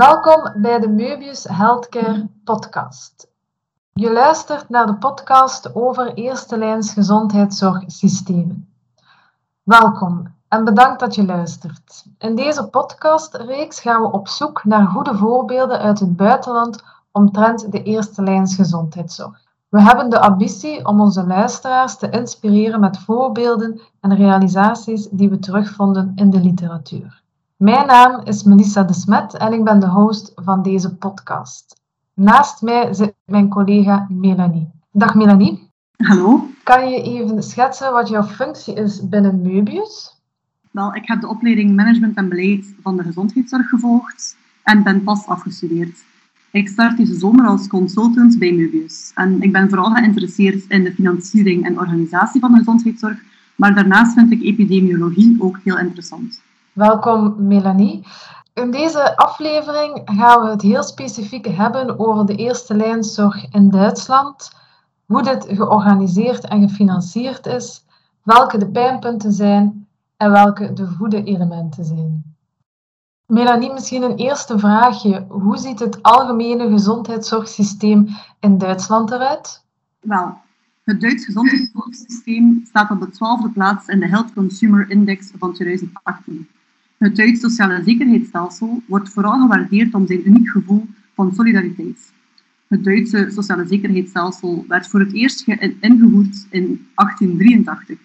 Welkom bij de Möbius Healthcare podcast. Je luistert naar de podcast over eerste lijns gezondheidszorgsystemen. Welkom en bedankt dat je luistert. In deze podcastreeks gaan we op zoek naar goede voorbeelden uit het buitenland omtrent de eerste lijns gezondheidszorg. We hebben de ambitie om onze luisteraars te inspireren met voorbeelden en realisaties die we terugvonden in de literatuur. Mijn naam is Melissa de Smet en ik ben de host van deze podcast. Naast mij zit mijn collega Melanie. Dag Melanie. Hallo. Kan je even schetsen wat jouw functie is binnen Möbius? Wel, ik heb de opleiding Management en Beleid van de Gezondheidszorg gevolgd en ben pas afgestudeerd. Ik start deze zomer als consultant bij Möbius. En ik ben vooral geïnteresseerd in de financiering en organisatie van de gezondheidszorg, maar daarnaast vind ik epidemiologie ook heel interessant. Welkom Melanie. In deze aflevering gaan we het heel specifiek hebben over de eerste lijnzorg in Duitsland, hoe dit georganiseerd en gefinancierd is, welke de pijnpunten zijn en welke de goede elementen zijn. Melanie, misschien een eerste vraagje. Hoe ziet het algemene gezondheidszorgsysteem in Duitsland eruit? Wel, het Duits gezondheidszorgsysteem staat op de twaalfde plaats in de Health Consumer Index van 2018. Het Duits sociale zekerheidsstelsel wordt vooral gewaardeerd om zijn uniek gevoel van solidariteit. Het Duitse sociale zekerheidsstelsel werd voor het eerst ingevoerd in 1883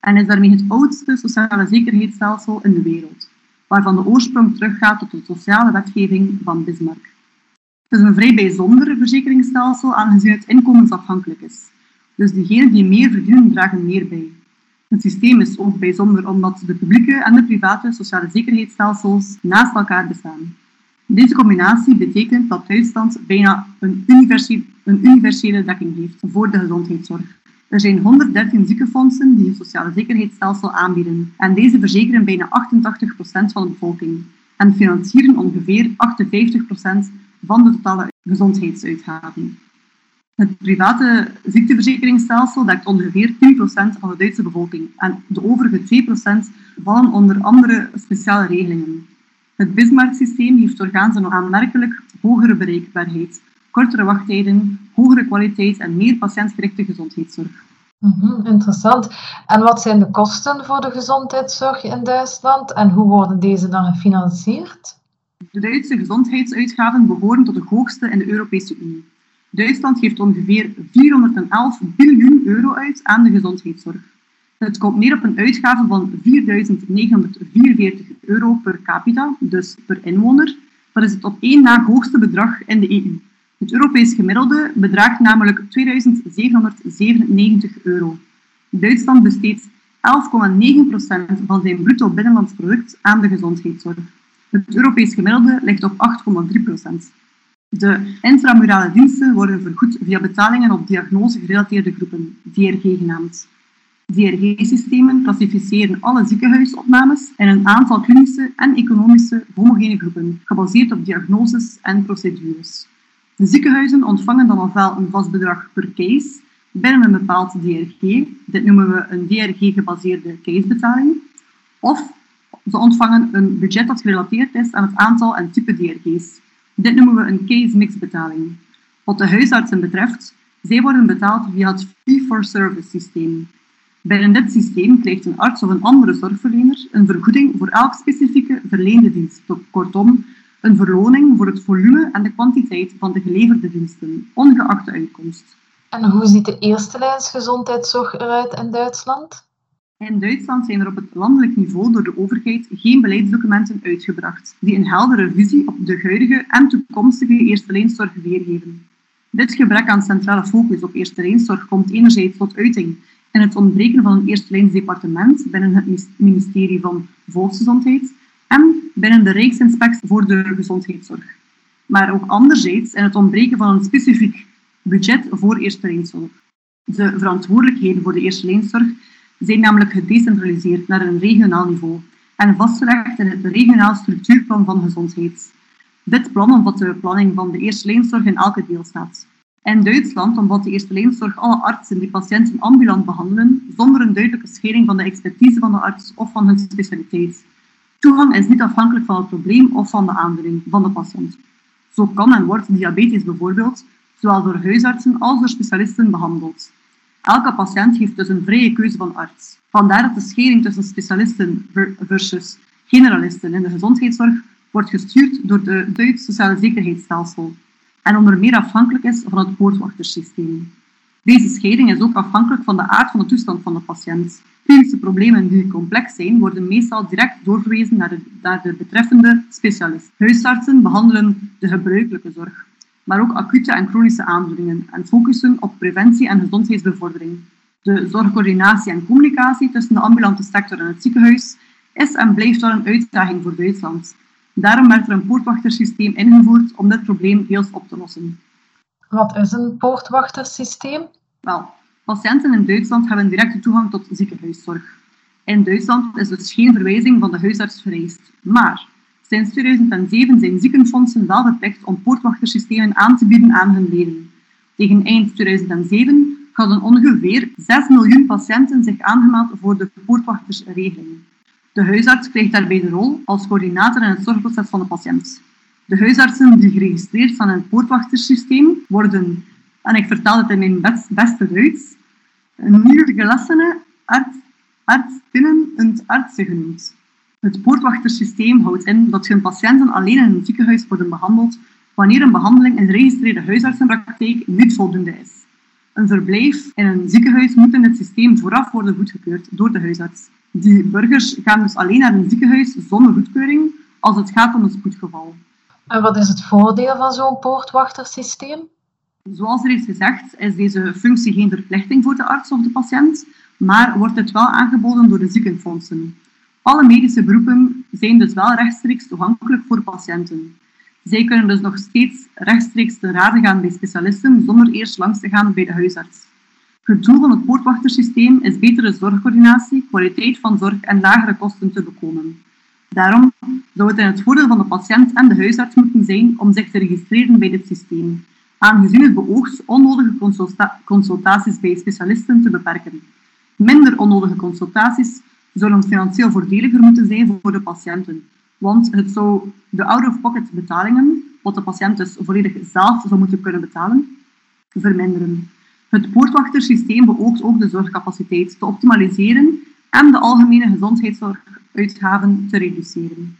en is daarmee het oudste sociale zekerheidsstelsel in de wereld waarvan de oorsprong teruggaat tot de sociale wetgeving van Bismarck. Het is een vrij bijzonder verzekeringsstelsel, aangezien het inkomensafhankelijk is. Dus diegenen die meer verdienen, dragen meer bij. Het systeem is ook bijzonder omdat de publieke en de private sociale zekerheidsstelsels naast elkaar bestaan. Deze combinatie betekent dat Duitsland bijna een universele, een universele dekking heeft voor de gezondheidszorg. Er zijn 113 ziekenfondsen die een sociale zekerheidsstelsel aanbieden en deze verzekeren bijna 88% van de bevolking en financieren ongeveer 58% van de totale gezondheidsuitgaven. Het private ziekteverzekeringsstelsel dekt ongeveer 10% van de Duitse bevolking en de overige 2% vallen onder andere speciale regelingen. Het Bismarck-systeem heeft doorgaans een aanmerkelijk hogere bereikbaarheid kortere wachttijden, hogere kwaliteit en meer patiëntgerichte gezondheidszorg. Mhm, interessant. En wat zijn de kosten voor de gezondheidszorg in Duitsland en hoe worden deze dan gefinancierd? De Duitse gezondheidsuitgaven behoren tot de hoogste in de Europese Unie. Duitsland geeft ongeveer 411 biljoen euro uit aan de gezondheidszorg. Het komt neer op een uitgave van 4.944 euro per capita, dus per inwoner. Dat is het op één na hoogste bedrag in de EU. Het Europees gemiddelde bedraagt namelijk 2797 euro. Duitsland besteedt 11,9% van zijn bruto binnenlands product aan de gezondheidszorg. Het Europees gemiddelde ligt op 8,3%. De intramurale diensten worden vergoed via betalingen op diagnose-gerelateerde groepen, DRG genaamd. DRG-systemen klassificeren alle ziekenhuisopnames in een aantal klinische en economische homogene groepen, gebaseerd op diagnoses en procedures. De ziekenhuizen ontvangen dan ofwel een vast bedrag per case binnen een bepaald DRG, dit noemen we een DRG-gebaseerde casebetaling, of ze ontvangen een budget dat gerelateerd is aan het aantal en type DRG's. Dit noemen we een case-mix-betaling. Wat de huisartsen betreft, zij worden betaald via het fee-for-service systeem. Binnen dit systeem krijgt een arts of een andere zorgverlener een vergoeding voor elk specifieke verleende dienst. Kortom, een verloning voor het volume en de kwantiteit van de geleverde diensten, ongeacht de uitkomst. En hoe ziet de eerste lijns gezondheidszorg eruit in Duitsland? In Duitsland zijn er op het landelijk niveau door de overheid geen beleidsdocumenten uitgebracht die een heldere visie op de huidige en toekomstige eerste lijnszorg weergeven. Dit gebrek aan centrale focus op eerste lijnszorg komt enerzijds tot uiting in het ontbreken van een eerste lijnsdepartement binnen het ministerie van Volksgezondheid en binnen de Rijksinspectie voor de Gezondheidszorg. Maar ook anderzijds in het ontbreken van een specifiek budget voor eerste lijnzorg. De verantwoordelijkheden voor de eerste lijnzorg zijn namelijk gedecentraliseerd naar een regionaal niveau en vastgelegd in het regionaal structuurplan van gezondheid. Dit plan omvat de planning van de eerste lijnzorg in elke deelstaat. In Duitsland omvat de eerste lijnzorg alle artsen die patiënten ambulant behandelen, zonder een duidelijke schering van de expertise van de arts of van hun specialiteit. Toegang is niet afhankelijk van het probleem of van de aandoening van de patiënt. Zo kan en wordt diabetes bijvoorbeeld zowel door huisartsen als door specialisten behandeld. Elke patiënt heeft dus een vrije keuze van arts. Vandaar dat de schering tussen specialisten versus generalisten in de gezondheidszorg wordt gestuurd door de Duitse sociale zekerheidsstelsel en onder meer afhankelijk is van het poortwachtersysteem. Deze scheiding is ook afhankelijk van de aard van de toestand van de patiënt. Klinische problemen die complex zijn, worden meestal direct doorverwezen naar de, naar de betreffende specialist. Huisartsen behandelen de gebruikelijke zorg, maar ook acute en chronische aandoeningen en focussen op preventie en gezondheidsbevordering. De zorgcoördinatie en communicatie tussen de ambulante sector en het ziekenhuis is en blijft wel een uitdaging voor Duitsland. Daarom werd er een poortwachtersysteem ingevoerd om dit probleem deels op te lossen. Wat is een poortwachtersysteem? Wel, patiënten in Duitsland hebben directe toegang tot ziekenhuiszorg. In Duitsland is dus geen verwijzing van de huisarts vereist. Maar sinds 2007 zijn ziekenfondsen wel verplicht om poortwachtersystemen aan te bieden aan hun leden. Tegen eind 2007 hadden ongeveer 6 miljoen patiënten zich aangemeld voor de poortwachtersregeling. De huisarts krijgt daarbij de rol als coördinator in het zorgproces van de patiënt. De huisartsen die geregistreerd staan in het poortwachtersysteem worden, en ik vertel het in mijn best, beste Duits, nieuwgelassene arts, artsinnen en artsen genoemd. Het poortwachtersysteem houdt in dat geen patiënten alleen in een ziekenhuis worden behandeld wanneer een behandeling in de geregistreerde huisartsenpraktijk niet voldoende is. Een verblijf in een ziekenhuis moet in het systeem vooraf worden goedgekeurd door de huisarts. Die burgers gaan dus alleen naar een ziekenhuis zonder goedkeuring als het gaat om een spoedgeval. En wat is het voordeel van zo'n poortwachtersysteem? Zoals er is gezegd, is deze functie geen verplichting voor de arts of de patiënt, maar wordt het wel aangeboden door de ziekenfondsen. Alle medische beroepen zijn dus wel rechtstreeks toegankelijk voor patiënten. Zij kunnen dus nog steeds rechtstreeks te raden gaan bij specialisten zonder eerst langs te gaan bij de huisarts. Het doel van het poortwachtersysteem is betere zorgcoördinatie, kwaliteit van zorg en lagere kosten te bekomen. Daarom zou het in het voordeel van de patiënt en de huisarts moeten zijn om zich te registreren bij dit systeem, aangezien het beoogt onnodige consultaties bij specialisten te beperken. Minder onnodige consultaties zullen financieel voordeliger moeten zijn voor de patiënten, want het zou de out-of-pocket betalingen, wat de patiënt dus volledig zelf zou moeten kunnen betalen, verminderen. Het poortwachtersysteem beoogt ook de zorgcapaciteit te optimaliseren en de algemene gezondheidszorguitgaven te reduceren.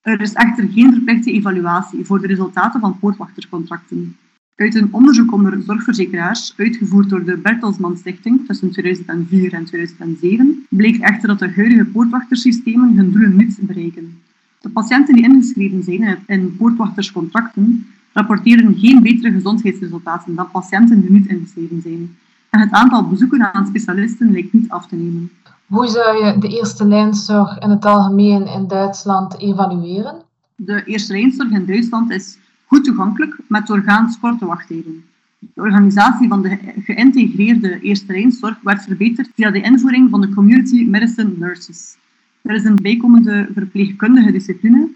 Er is echter geen verplichte evaluatie voor de resultaten van poortwachtercontracten. Uit een onderzoek onder zorgverzekeraars, uitgevoerd door de Bertelsmann Stichting tussen 2004 en 2007, bleek echter dat de huidige poortwachtersystemen hun doelen niet bereiken. De patiënten die ingeschreven zijn in poortwachterscontracten rapporteren geen betere gezondheidsresultaten dan patiënten die niet ingeschreven zijn. En het aantal bezoeken aan specialisten lijkt niet af te nemen. Hoe zou je de eerste lijnzorg in het algemeen in Duitsland evalueren? De eerste lijnzorg in Duitsland is goed toegankelijk met doorgaans korte wachtijden. De organisatie van de geïntegreerde eerste lijnzorg werd verbeterd via de invoering van de Community Medicine Nurses. Er is een bijkomende verpleegkundige discipline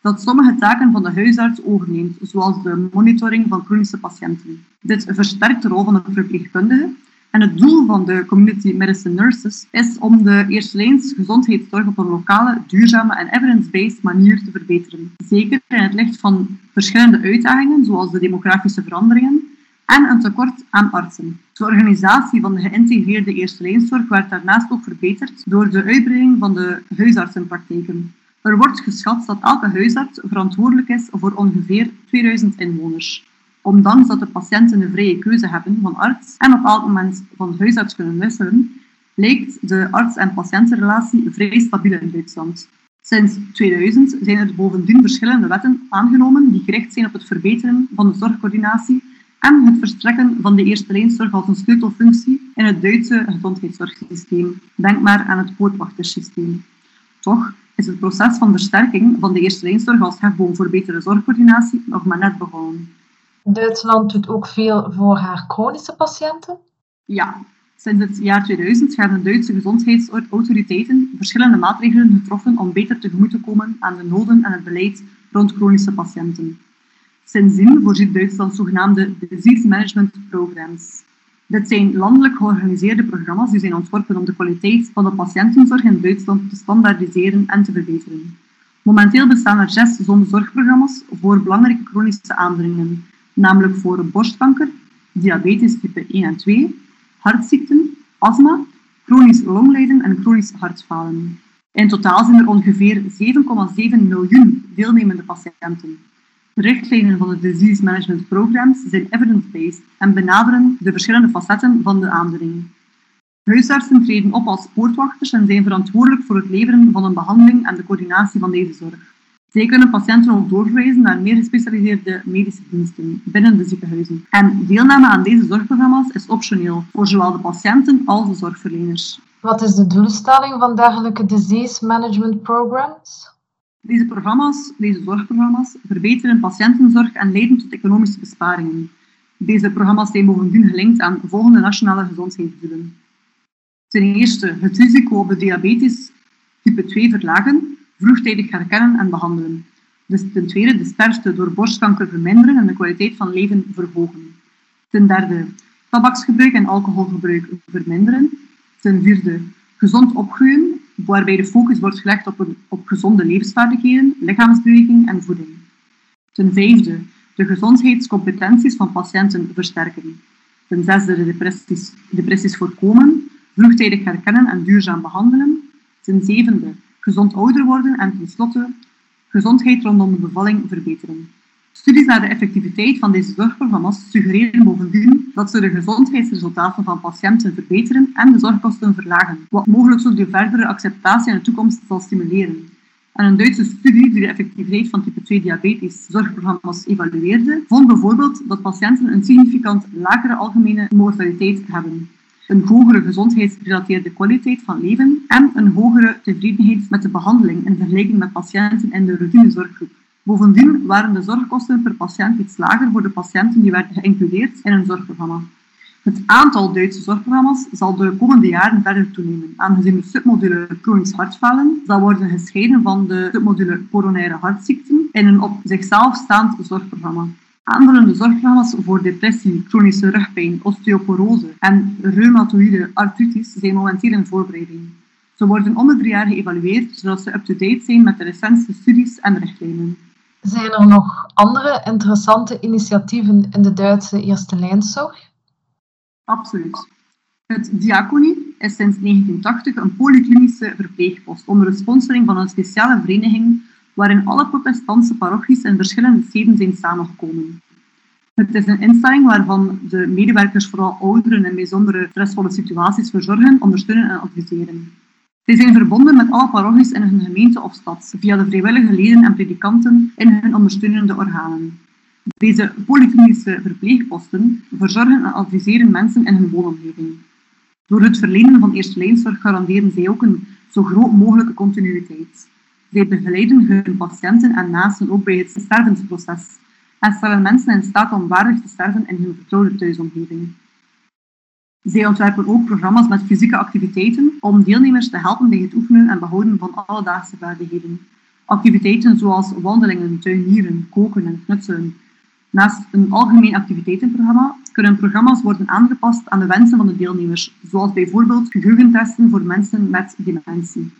dat sommige taken van de huisarts overneemt, zoals de monitoring van chronische patiënten. Dit versterkt de rol van de verpleegkundige en het doel van de Community Medicine Nurses is om de eerstelijns gezondheidszorg op een lokale, duurzame en evidence-based manier te verbeteren. Zeker in het licht van verschillende uitdagingen, zoals de demografische veranderingen en een tekort aan artsen. De organisatie van de geïntegreerde eerstelijnszorg werd daarnaast ook verbeterd door de uitbreiding van de huisartsenpraktijken. Er wordt geschat dat elke huisarts verantwoordelijk is voor ongeveer 2000 inwoners. Ondanks dat de patiënten een vrije keuze hebben van arts en op elk moment van huisarts kunnen wisselen, lijkt de arts- en patiëntenrelatie vrij stabiel in Duitsland. Sinds 2000 zijn er bovendien verschillende wetten aangenomen die gericht zijn op het verbeteren van de zorgcoördinatie en het verstrekken van de eerste lijnzorg als een sleutelfunctie in het Duitse gezondheidszorgsysteem. Denk maar aan het poortwachtersysteem. Toch is het proces van versterking van de eerste lijnzorg als hefboom voor betere zorgcoördinatie nog maar net begonnen. Duitsland doet ook veel voor haar chronische patiënten? Ja, sinds het jaar 2000 hebben Duitse gezondheidsautoriteiten verschillende maatregelen getroffen om beter tegemoet te komen aan de noden en het beleid rond chronische patiënten. Sindsdien voorziet Duitsland zogenaamde disease management programs. Dit zijn landelijk georganiseerde programma's die zijn ontworpen om de kwaliteit van de patiëntenzorg in Duitsland te standaardiseren en te verbeteren. Momenteel bestaan er zes zorgprogramma's voor belangrijke chronische aandoeningen, namelijk voor borstkanker, diabetes type 1 en 2, hartziekten, astma, chronisch longlijden en chronisch hartfalen. In totaal zijn er ongeveer 7,7 miljoen deelnemende patiënten. De richtlijnen van de Disease Management Programs zijn evidence-based en benaderen de verschillende facetten van de aandoening. Huisartsen treden op als poortwachters en zijn verantwoordelijk voor het leveren van een behandeling en de coördinatie van deze zorg. Zij kunnen patiënten ook doorverwijzen naar meer gespecialiseerde medische diensten binnen de ziekenhuizen. En deelname aan deze zorgprogramma's is optioneel voor zowel de patiënten als de zorgverleners. Wat is de doelstelling van dergelijke disease management programs? Deze programma's, deze zorgprogramma's, verbeteren patiëntenzorg en leiden tot economische besparingen. Deze programma's zijn bovendien gelinkt aan volgende nationale gezondheidsdoelen. Ten eerste het risico op de diabetes type 2 verlagen, vroegtijdig herkennen en behandelen. Dus ten tweede de sterfte door borstkanker verminderen en de kwaliteit van leven verhogen. Ten derde tabaksgebruik en alcoholgebruik verminderen. Ten vierde gezond opgroeien, waarbij de focus wordt gelegd op, een, gezonde levensvaardigheden, lichaamsbeweging en voeding. Ten vijfde de gezondheidscompetenties van patiënten versterken. Ten zesde de depressies voorkomen, vroegtijdig herkennen en duurzaam behandelen. Ten zevende, gezond ouder worden en tenslotte gezondheid rondom de bevalling verbeteren. Studies naar de effectiviteit van deze zorgprogramma's suggereren bovendien dat ze de gezondheidsresultaten van patiënten verbeteren en de zorgkosten verlagen, wat mogelijk ook de verdere acceptatie in de toekomst zal stimuleren. En een Duitse studie die de effectiviteit van type 2 diabetes zorgprogramma's evalueerde, vond bijvoorbeeld dat patiënten een significant lagere algemene mortaliteit hebben een hogere gezondheidsgerelateerde kwaliteit van leven en een hogere tevredenheid met de behandeling in vergelijking met patiënten in de routinezorggroep. Bovendien waren de zorgkosten per patiënt iets lager voor de patiënten die werden geïncludeerd in een zorgprogramma. Het aantal Duitse zorgprogramma's zal de komende jaren verder toenemen, aangezien de submodule chronisch hartfalen zal worden gescheiden van de submodule coronaire hartziekten in een op zichzelf staand zorgprogramma. Aanvullende zorgprogramma's voor depressie, chronische rugpijn, osteoporose en reumatoïde artritis zijn momenteel in voorbereiding. Ze worden om de drie jaar geëvalueerd, zodat ze up-to-date zijn met de recentste studies en richtlijnen. Zijn er nog andere interessante initiatieven in de Duitse eerste lijnzorg? Absoluut. Het Diaconie is sinds 1980 een polyklinische verpleegpost onder de sponsoring van een speciale vereniging waarin alle protestantse parochies in verschillende steden zijn samengekomen. Het is een instelling waarvan de medewerkers vooral ouderen in bijzondere stressvolle situaties verzorgen, ondersteunen en adviseren. Zij zijn verbonden met alle parochies in hun gemeente of stad, via de vrijwillige leden en predikanten in hun ondersteunende organen. Deze polyklinische verpleegposten verzorgen en adviseren mensen in hun woonomgeving. Door het verlenen van eerste lijnzorg garanderen zij ook een zo groot mogelijke continuïteit. Zij begeleiden hun patiënten en naasten ook bij het stervensproces en stellen mensen in staat om waardig te sterven in hun vertrouwde thuisomgeving. Zij ontwerpen ook programma's met fysieke activiteiten om deelnemers te helpen bij het oefenen en behouden van alledaagse vaardigheden. Activiteiten zoals wandelingen, tuinieren, koken en knutselen. Naast een algemeen activiteitenprogramma kunnen programma's worden aangepast aan de wensen van de deelnemers, zoals bijvoorbeeld geheugentesten voor mensen met dementie.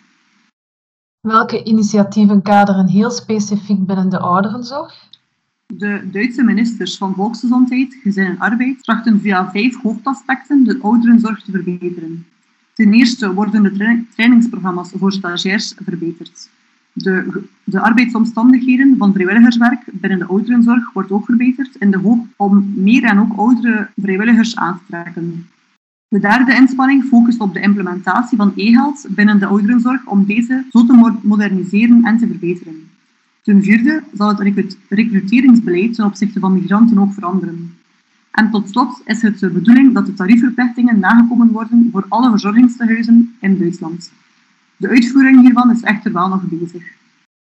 Welke initiatieven kaderen heel specifiek binnen de ouderenzorg? De Duitse ministers van Volksgezondheid, Gezin en Arbeid trachten via vijf hoofdaspecten de ouderenzorg te verbeteren. Ten eerste worden de trainingsprogramma's voor stagiairs verbeterd. De, de arbeidsomstandigheden van vrijwilligerswerk binnen de ouderenzorg wordt ook verbeterd in de hoop om meer en ook oudere vrijwilligers aan te trekken. De derde inspanning focust op de implementatie van e-health binnen de ouderenzorg om deze zo te moderniseren en te verbeteren. Ten vierde zal het recruteringsbeleid ten opzichte van migranten ook veranderen. En tot slot is het de bedoeling dat de tariefverplichtingen nagekomen worden voor alle verzorgingstehuizen in Duitsland. De uitvoering hiervan is echter wel nog bezig.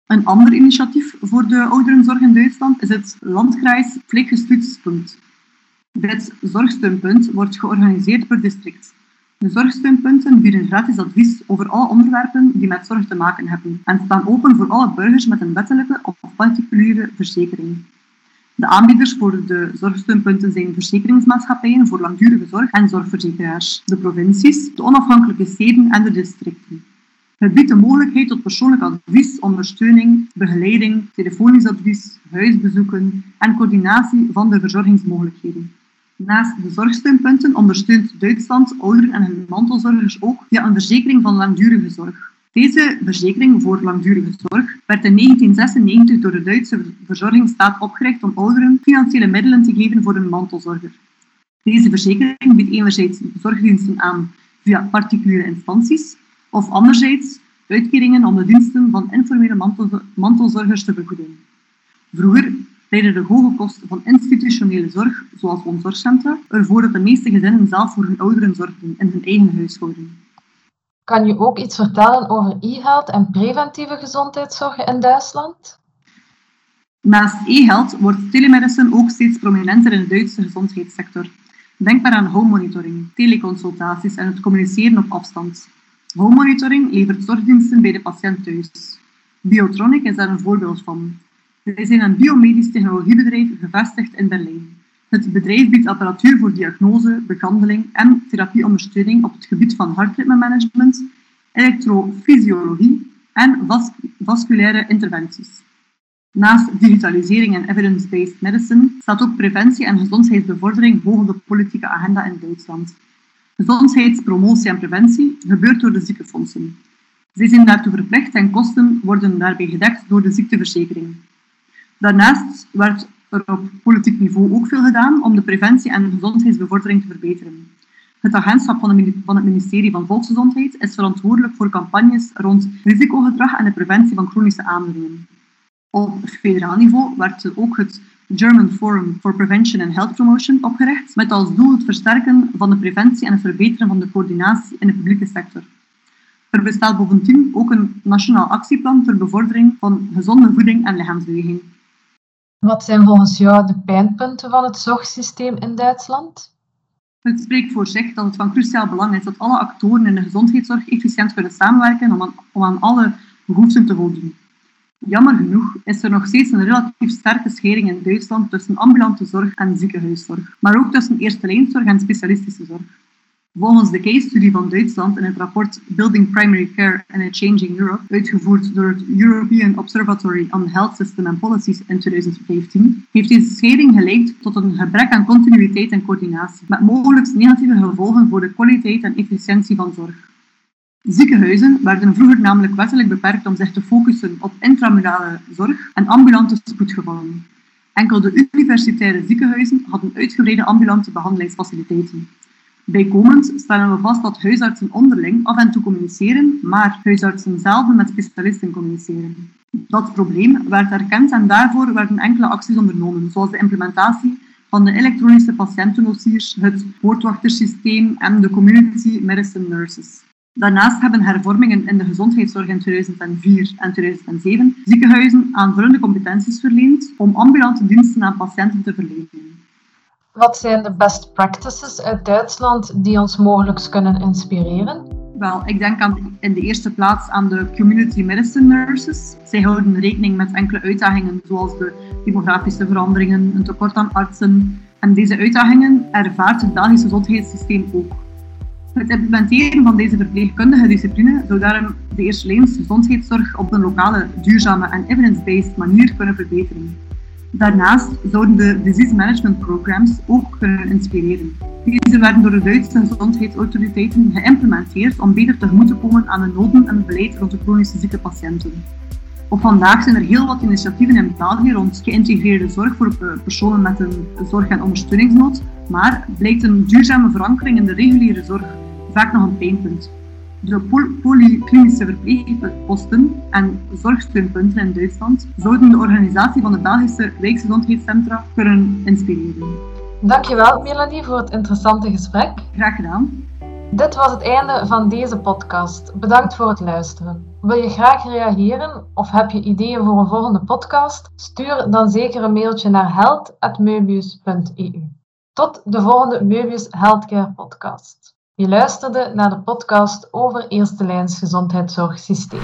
Een ander initiatief voor de ouderenzorg in Duitsland is het Landkreis Pflegestützpunkt. Dit zorgsteunpunt wordt georganiseerd per district. De zorgsteunpunten bieden gratis advies over alle onderwerpen die met zorg te maken hebben en staan open voor alle burgers met een wettelijke of particuliere verzekering. De aanbieders voor de zorgsteunpunten zijn verzekeringsmaatschappijen voor langdurige zorg en zorgverzekeraars, de provincies, de onafhankelijke steden en de districten. Het biedt de mogelijkheid tot persoonlijk advies, ondersteuning, begeleiding, telefonisch advies, huisbezoeken en coördinatie van de verzorgingsmogelijkheden. Naast de zorgsteunpunten ondersteunt Duitsland ouderen en hun mantelzorgers ook via een verzekering van langdurige zorg. Deze verzekering voor langdurige zorg werd in 1996 door de Duitse verzorgingsstaat opgericht om ouderen financiële middelen te geven voor hun mantelzorger. Deze verzekering biedt enerzijds zorgdiensten aan via particuliere instanties, of anderzijds uitkeringen om de diensten van informele mantelzorgers te vergoeden. Vroeger leidde de hoge kosten van institutionele zorg, zoals woonzorgcentra, ervoor dat de meeste gezinnen zelf voor hun ouderen zorgden in hun eigen huishouden. Kan je ook iets vertellen over e-health en preventieve gezondheidszorg in Duitsland? Naast e-health wordt telemedicine ook steeds prominenter in de Duitse gezondheidssector. Denk maar aan home monitoring, teleconsultaties en het communiceren op afstand. Home monitoring levert zorgdiensten bij de patiënt thuis. Biotronic is daar een voorbeeld van. Zij zijn een biomedisch technologiebedrijf gevestigd in Berlijn. Het bedrijf biedt apparatuur voor diagnose, behandeling en therapieondersteuning op het gebied van hartritmemanagement, elektrofysiologie en vas vasculaire interventies. Naast digitalisering en evidence-based medicine staat ook preventie en gezondheidsbevordering op de politieke agenda in Duitsland. Gezondheidspromotie en preventie gebeurt door de ziekenfondsen. Zij zijn daartoe verplicht en kosten worden daarbij gedekt door de ziekteverzekering. Daarnaast werd er op politiek niveau ook veel gedaan om de preventie en gezondheidsbevordering te verbeteren. Het agentschap van het ministerie van Volksgezondheid is verantwoordelijk voor campagnes rond risicogedrag en de preventie van chronische aandoeningen. Op federaal niveau werd ook het German Forum for Prevention and Health Promotion opgericht, met als doel het versterken van de preventie en het verbeteren van de coördinatie in de publieke sector. Er bestaat bovendien ook een nationaal actieplan ter bevordering van gezonde voeding en lichaamsbeweging. Wat zijn volgens jou de pijnpunten van het zorgsysteem in Duitsland? Het spreekt voor zich dat het van cruciaal belang is dat alle actoren in de gezondheidszorg efficiënt kunnen samenwerken om aan, alle behoeften te voldoen. Jammer genoeg is er nog steeds een relatief sterke schering in Duitsland tussen ambulante zorg en ziekenhuiszorg, maar ook tussen eerste lijnzorg en specialistische zorg. Volgens de case-studie van Duitsland in het rapport Building Primary Care in a Changing Europe, uitgevoerd door het European Observatory on Health System and Policies in 2015, heeft deze scheiding geleid tot een gebrek aan continuïteit en coördinatie, met mogelijk negatieve gevolgen voor de kwaliteit en efficiëntie van zorg. Ziekenhuizen werden vroeger namelijk wettelijk beperkt om zich te focussen op intramurale zorg en ambulante spoedgevallen. Enkel de universitaire ziekenhuizen hadden uitgebreide ambulante behandelingsfaciliteiten. Bijkomend stellen we vast dat huisartsen onderling af en toe communiceren, maar huisartsen zelden met specialisten communiceren. Dat probleem werd erkend en daarvoor werden enkele acties ondernomen, zoals de implementatie van de elektronische patiëntendossiers, het poortwachtersysteem en de community medicine nurses. Daarnaast hebben hervormingen in de gezondheidszorg in 2004 en 2007 ziekenhuizen aanvullende competenties verleend om ambulante diensten aan patiënten te verlenen. Wat zijn de best practices uit Duitsland die ons mogelijk kunnen inspireren? Wel, ik denk aan, in de eerste plaats aan de community medicine nurses. Zij houden rekening met enkele uitdagingen zoals de demografische veranderingen, een tekort aan artsen. En deze uitdagingen ervaart het Belgische gezondheidssysteem ook. Het implementeren van deze verpleegkundige discipline zou daarom de eerste lijns gezondheidszorg op een lokale, duurzame en evidence-based manier kunnen verbeteren. Daarnaast zouden de disease management programs ook kunnen inspireren. Deze werden door de Duitse gezondheidsautoriteiten geïmplementeerd om beter tegemoet te komen aan de noden en het beleid rond de chronische zieke patiënten. Op vandaag zijn er heel wat initiatieven in België rond geïntegreerde zorg voor personen met een zorg- en ondersteuningsnood, maar blijkt een duurzame verankering in de reguliere zorg vaak nog een pijnpunt. De polyklinische verpleegposten en zorgsteunpunten in Duitsland zouden de organisatie van de Belgische Rijksgezondheidscentra kunnen inspireren. Dankjewel Melanie voor het interessante gesprek. Graag gedaan. Dit was het einde van deze podcast. Bedankt voor het luisteren. Wil je graag reageren of heb je ideeën voor een volgende podcast? Stuur dan zeker een mailtje naar held.meubius.eu. Tot de volgende Meubius Healthcare podcast. Je luisterde naar de podcast over eerste lijns gezondheidszorgsysteem.